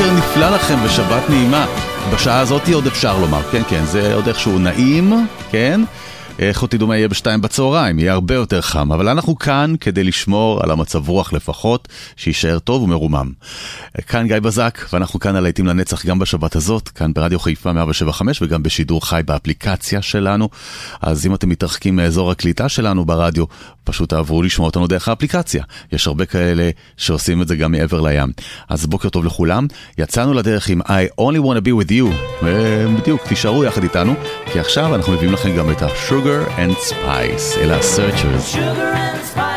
בוקר נפלא לכם ושבת נעימה. בשעה הזאת עוד אפשר לומר, כן, כן, זה עוד איכשהו נעים, כן? לכו תדעו מה יהיה בשתיים בצהריים, יהיה הרבה יותר חם, אבל אנחנו כאן כדי לשמור על המצב רוח לפחות, שיישאר טוב ומרומם. כאן גיא בזק, ואנחנו כאן על העיתים לנצח גם בשבת הזאת, כאן ברדיו חיפה 175 וגם בשידור חי באפליקציה שלנו. אז אם אתם מתרחקים מאזור הקליטה שלנו ברדיו, פשוט תעברו לשמוע אותנו דרך האפליקציה. יש הרבה כאלה שעושים את זה גם מעבר לים. אז בוקר טוב לכולם, יצאנו לדרך עם I only want to be with you, ובדיוק, תישארו יחד איתנו, כי עכשיו אנחנו מביאים לכם גם את השוגר. Sugar and Spice ella la Searchers.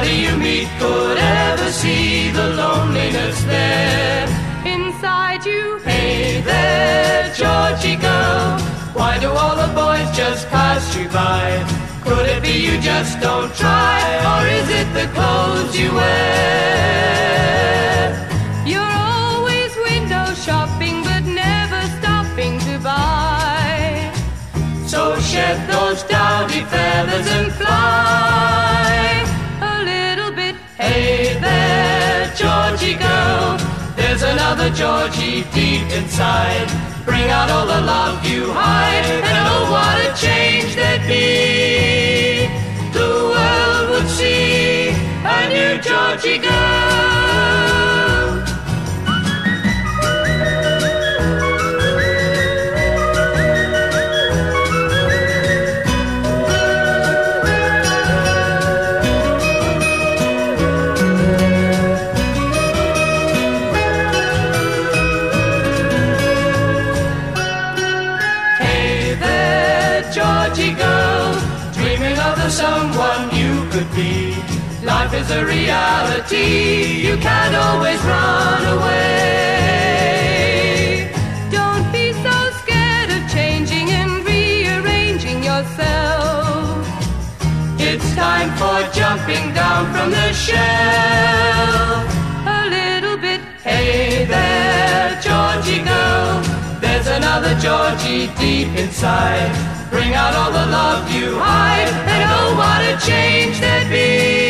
Nobody you meet could ever see the loneliness there. Inside you, hey there, Georgie girl. Why do all the boys just pass you by? Could it be you just don't try? Or is it the clothes you wear? You're always window shopping, but never stopping to buy. So shed those dowdy feathers and fly another Georgie deep inside. Bring out all the love you hide, and oh, what a change there'd be. The world would see a new Georgie girl. Reality, you can't always run away. Don't be so scared of changing and rearranging yourself. It's time for jumping down from the shelf. A little bit, hey there, Georgie girl. There's another Georgie deep inside. Bring out all the love you hide, and oh, what a change there'd be.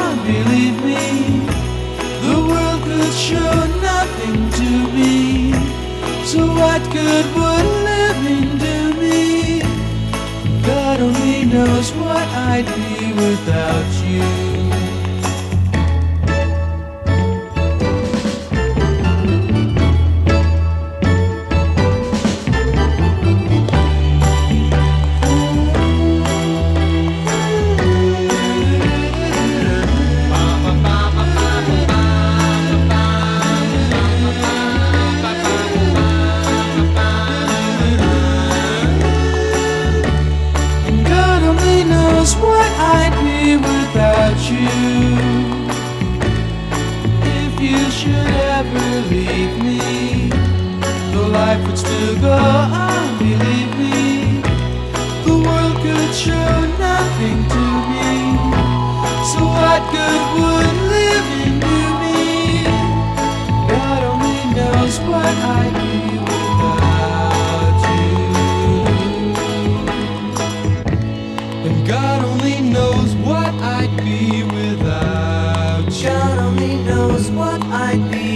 believe me. The world could show nothing to me. So what good would living do me? God only knows what I'd be without you. I'd be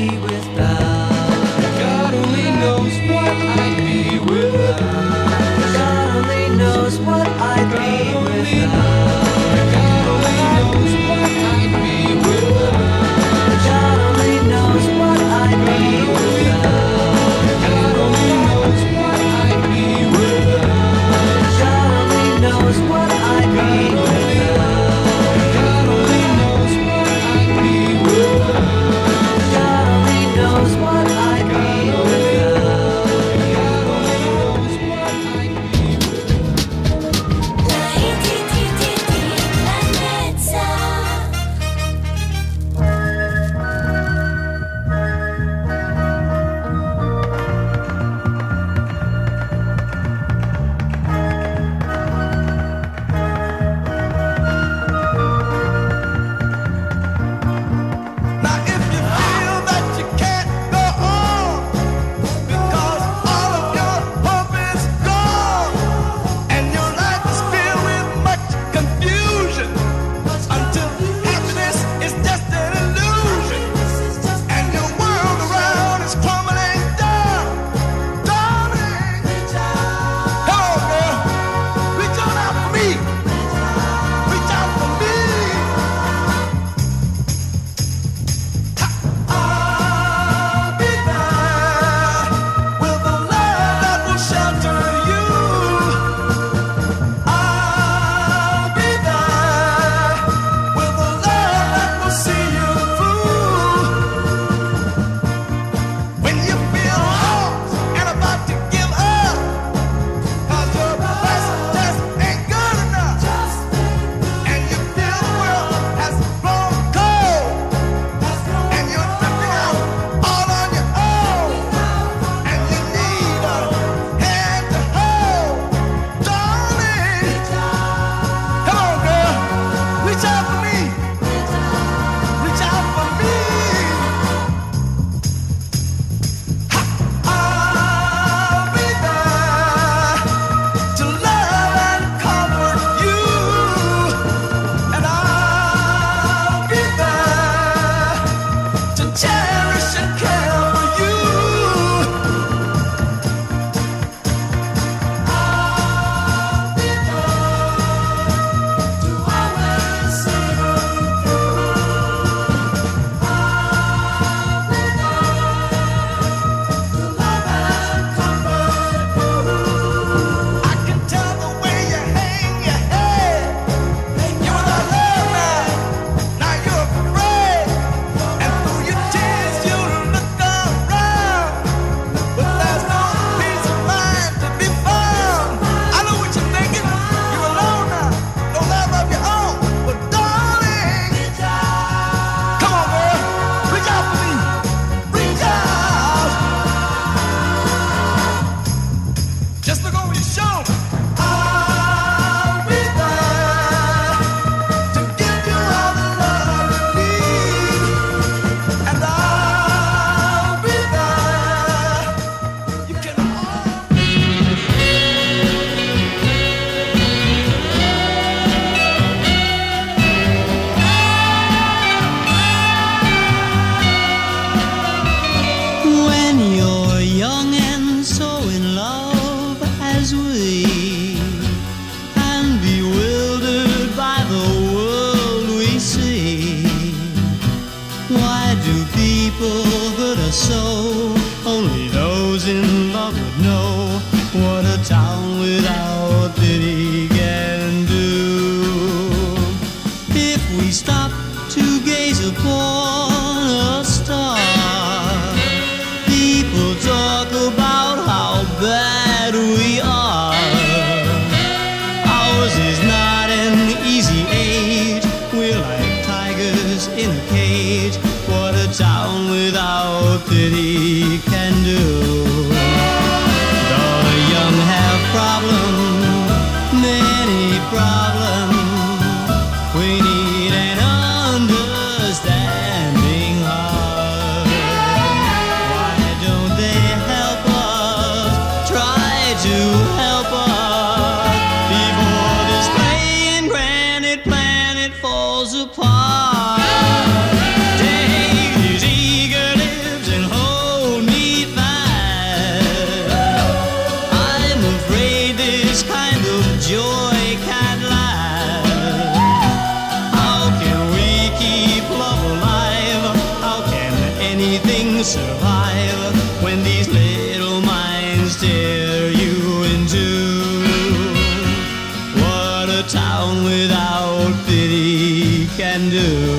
do.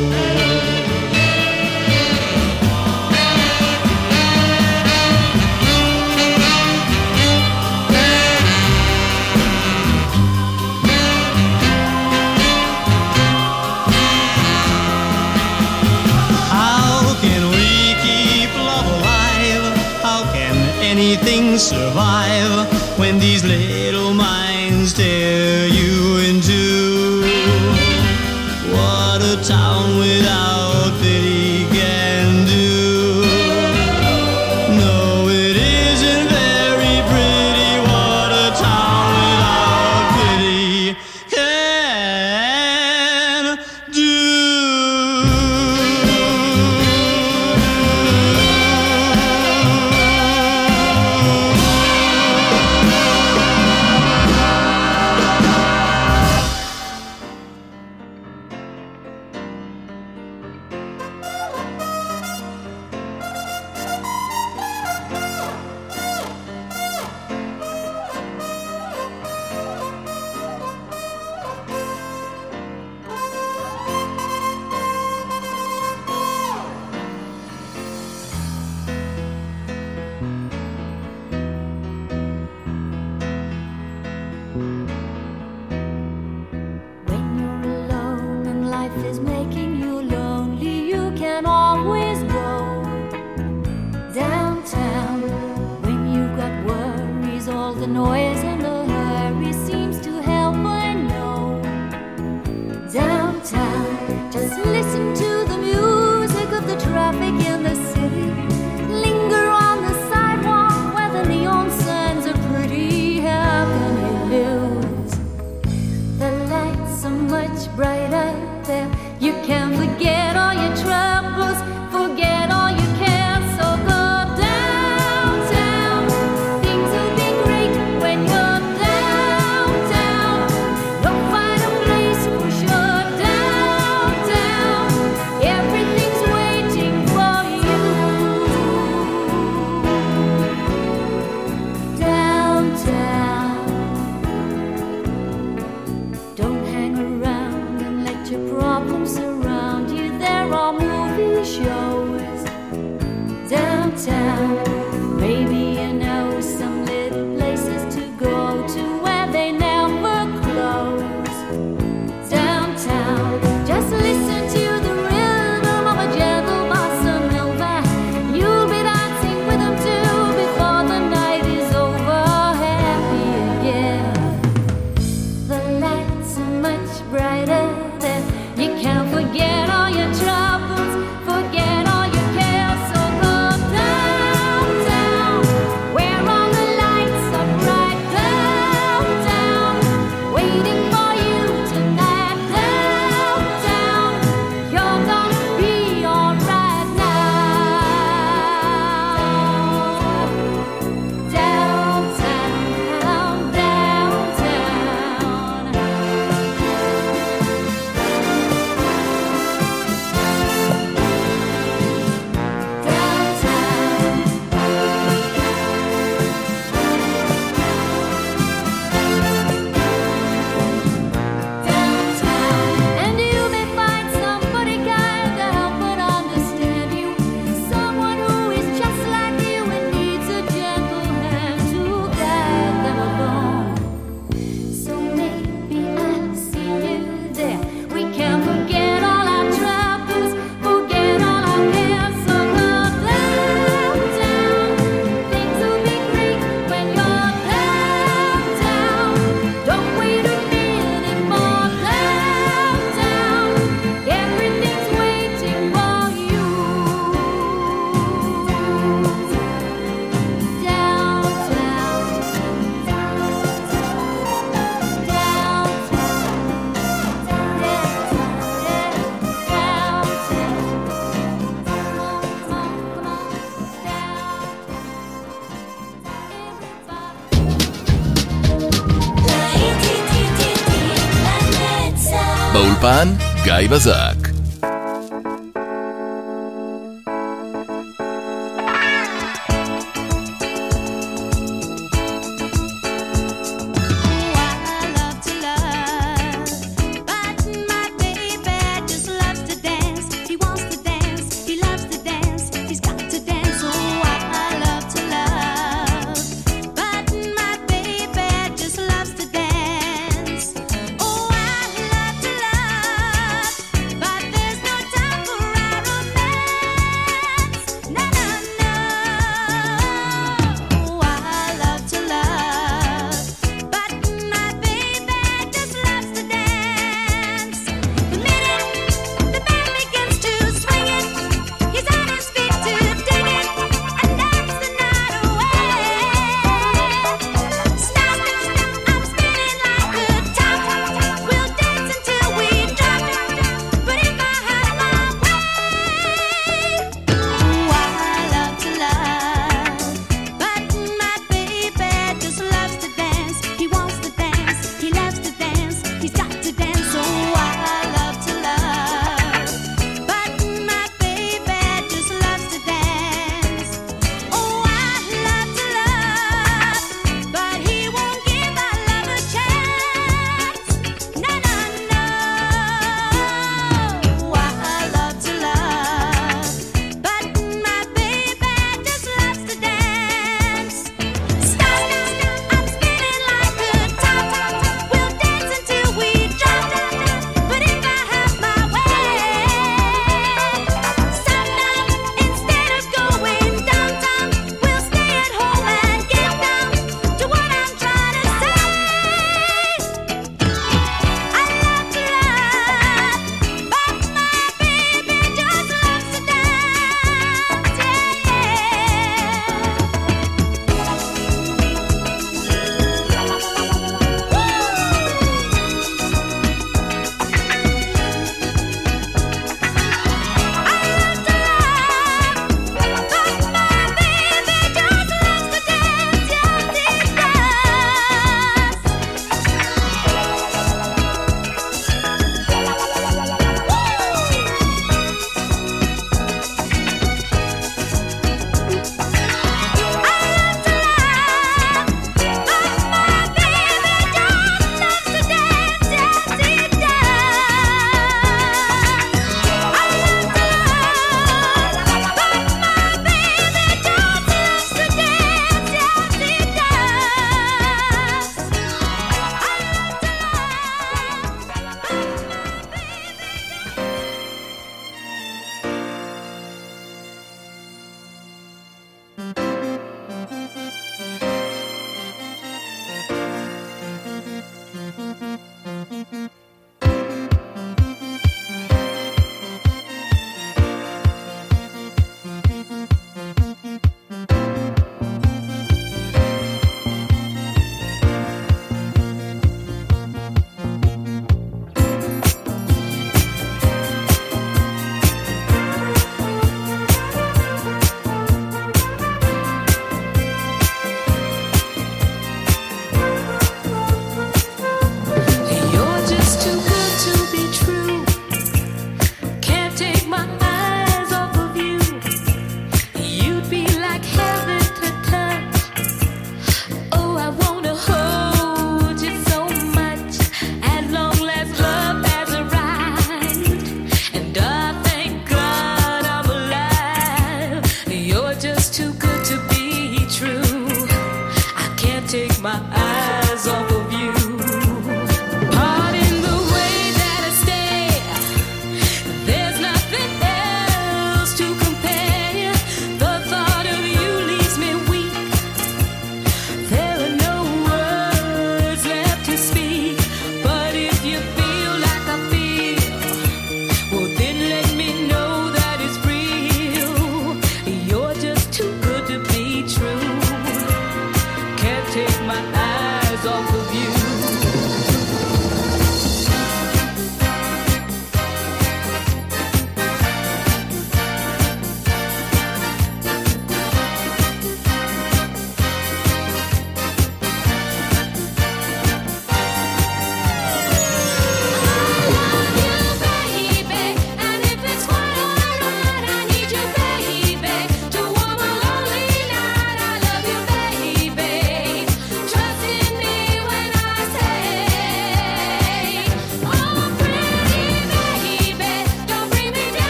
באולפן, גיא בזק.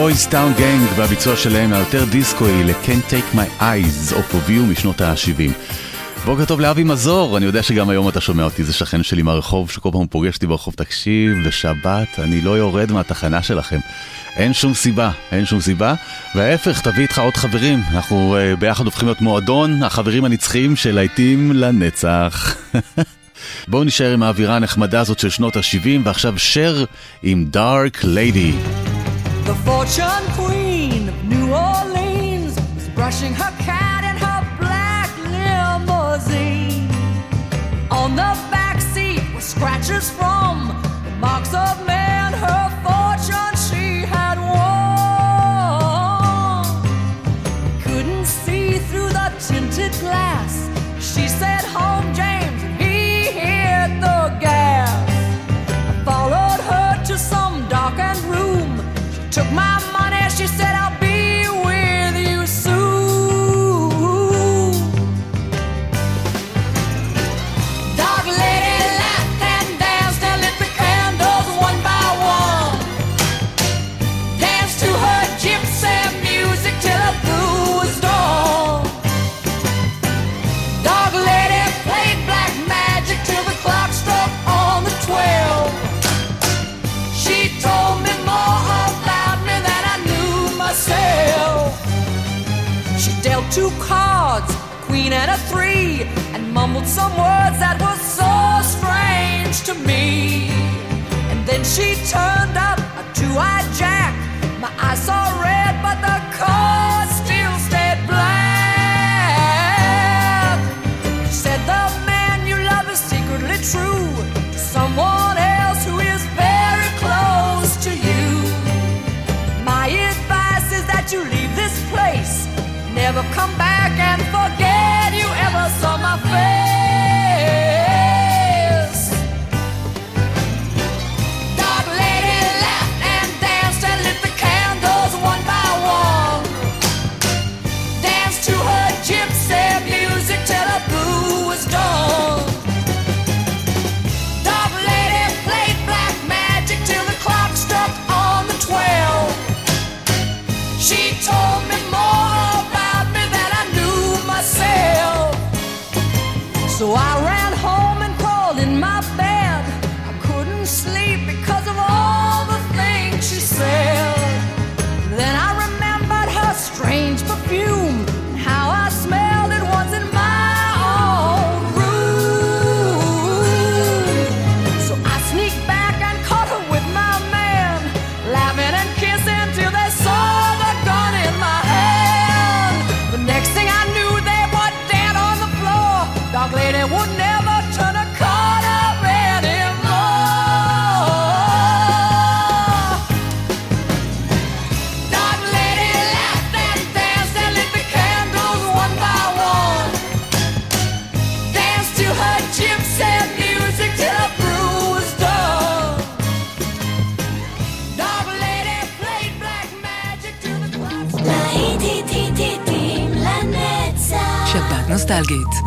בויז טאון גנג והביצוע שלהם היותר דיסקוי ל-Can't Take My Eyes, או פוביו משנות ה-70. בוקר טוב לאבי מזור, אני יודע שגם היום אתה שומע אותי, זה שכן שלי מהרחוב, שכל פעם פוגש אותי ברחוב, תקשיב, בשבת אני לא יורד מהתחנה שלכם. אין שום סיבה, אין שום סיבה, וההפך, תביא איתך עוד חברים, אנחנו uh, ביחד הופכים להיות מועדון, החברים הנצחיים של להיטים לנצח. בואו נשאר עם האווירה הנחמדה הזאת של שנות ה-70, ועכשיו שר עם דארק ליידי. fortune queen of New Orleans was brushing her cat in her black limousine. On the back seat were scratches from the marks of men. took my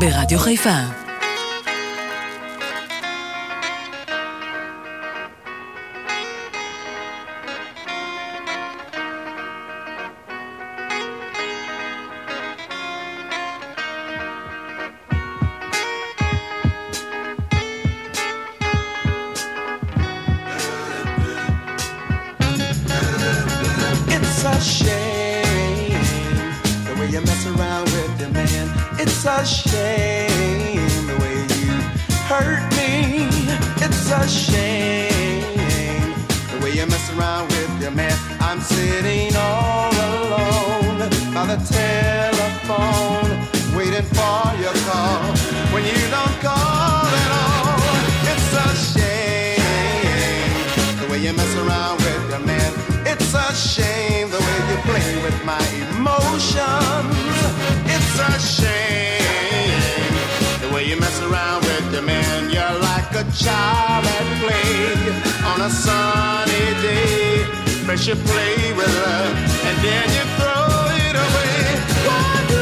Réadio Réfin. child at play on a sunny day. First you play with her, and then you throw it away. What?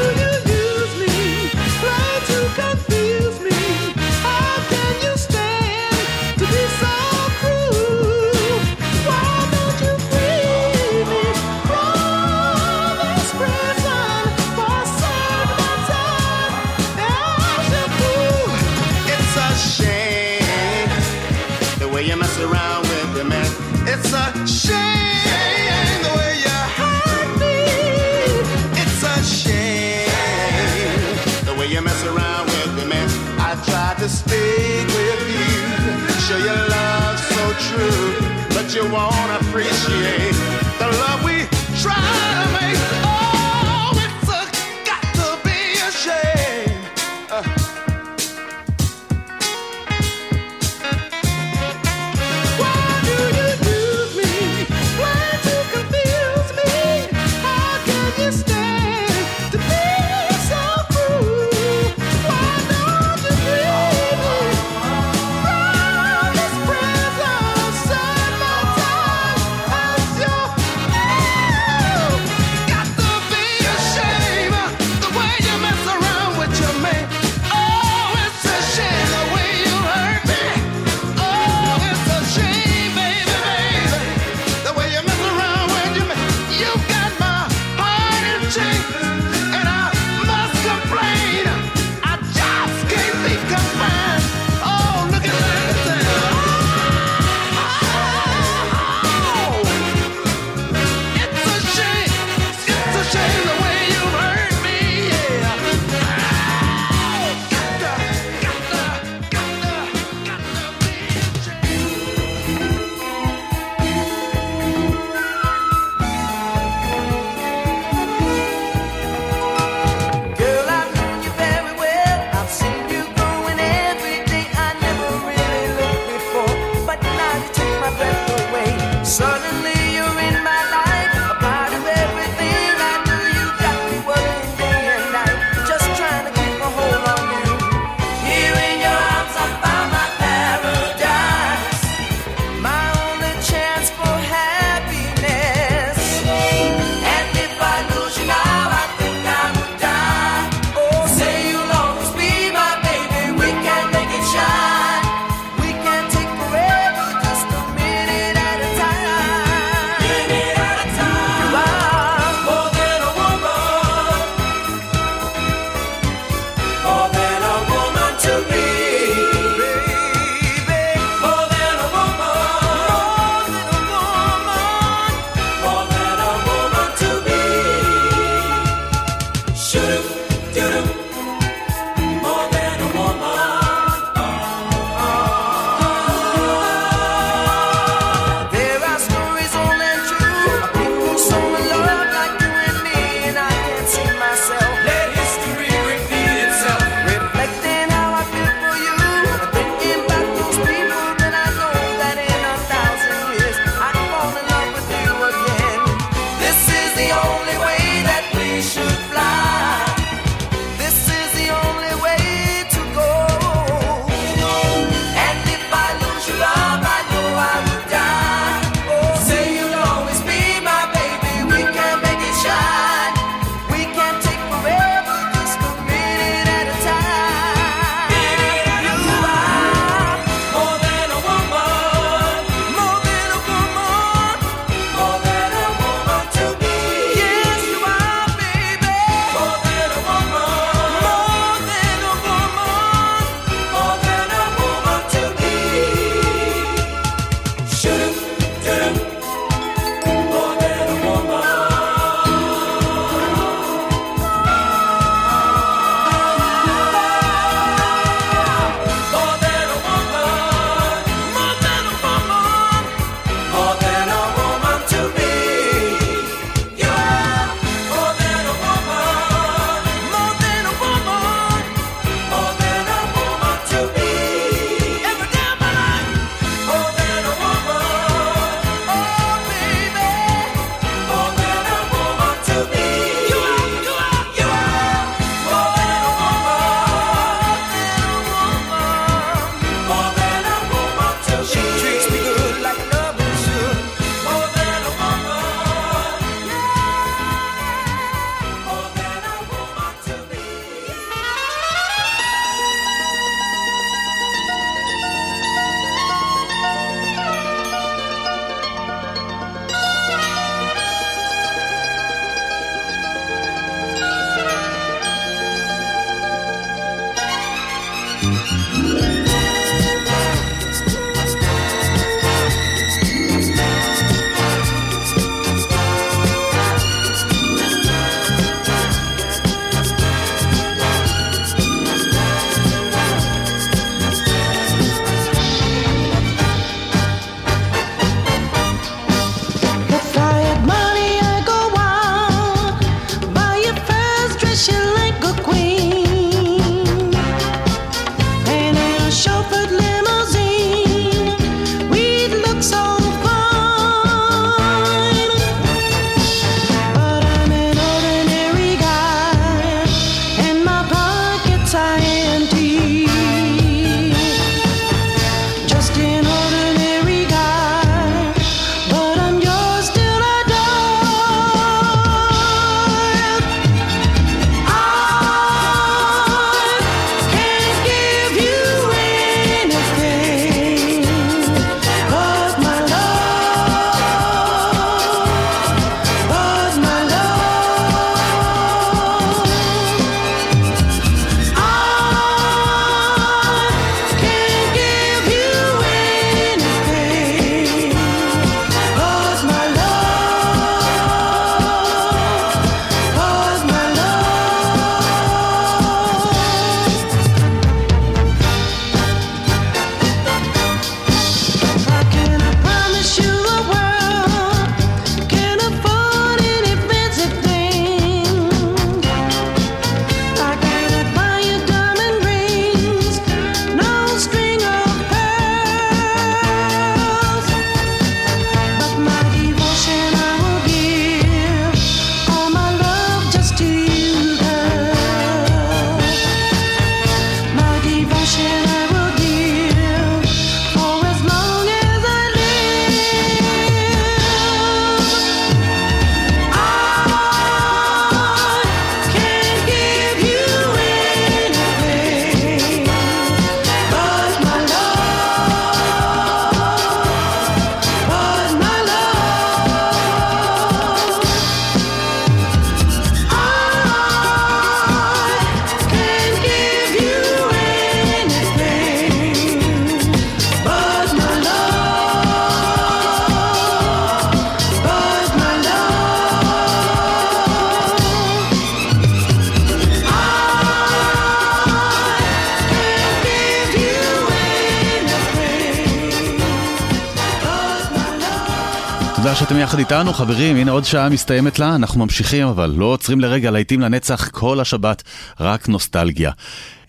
יחד איתנו, חברים, הנה עוד שעה מסתיימת לה, אנחנו ממשיכים, אבל לא עוצרים לרגע, להיטים לנצח כל השבת, רק נוסטלגיה.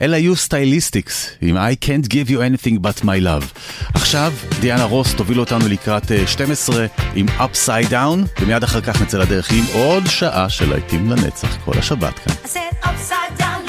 אלה היו סטייליסטיקס, עם I can't give you anything but my love. עכשיו, דיאנה רוס תוביל אותנו לקראת אה, 12 עם upside down, ומיד אחר כך נצא לדרך עם עוד שעה של להיטים לנצח כל השבת כאן. I said upside down.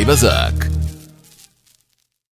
שי בזק.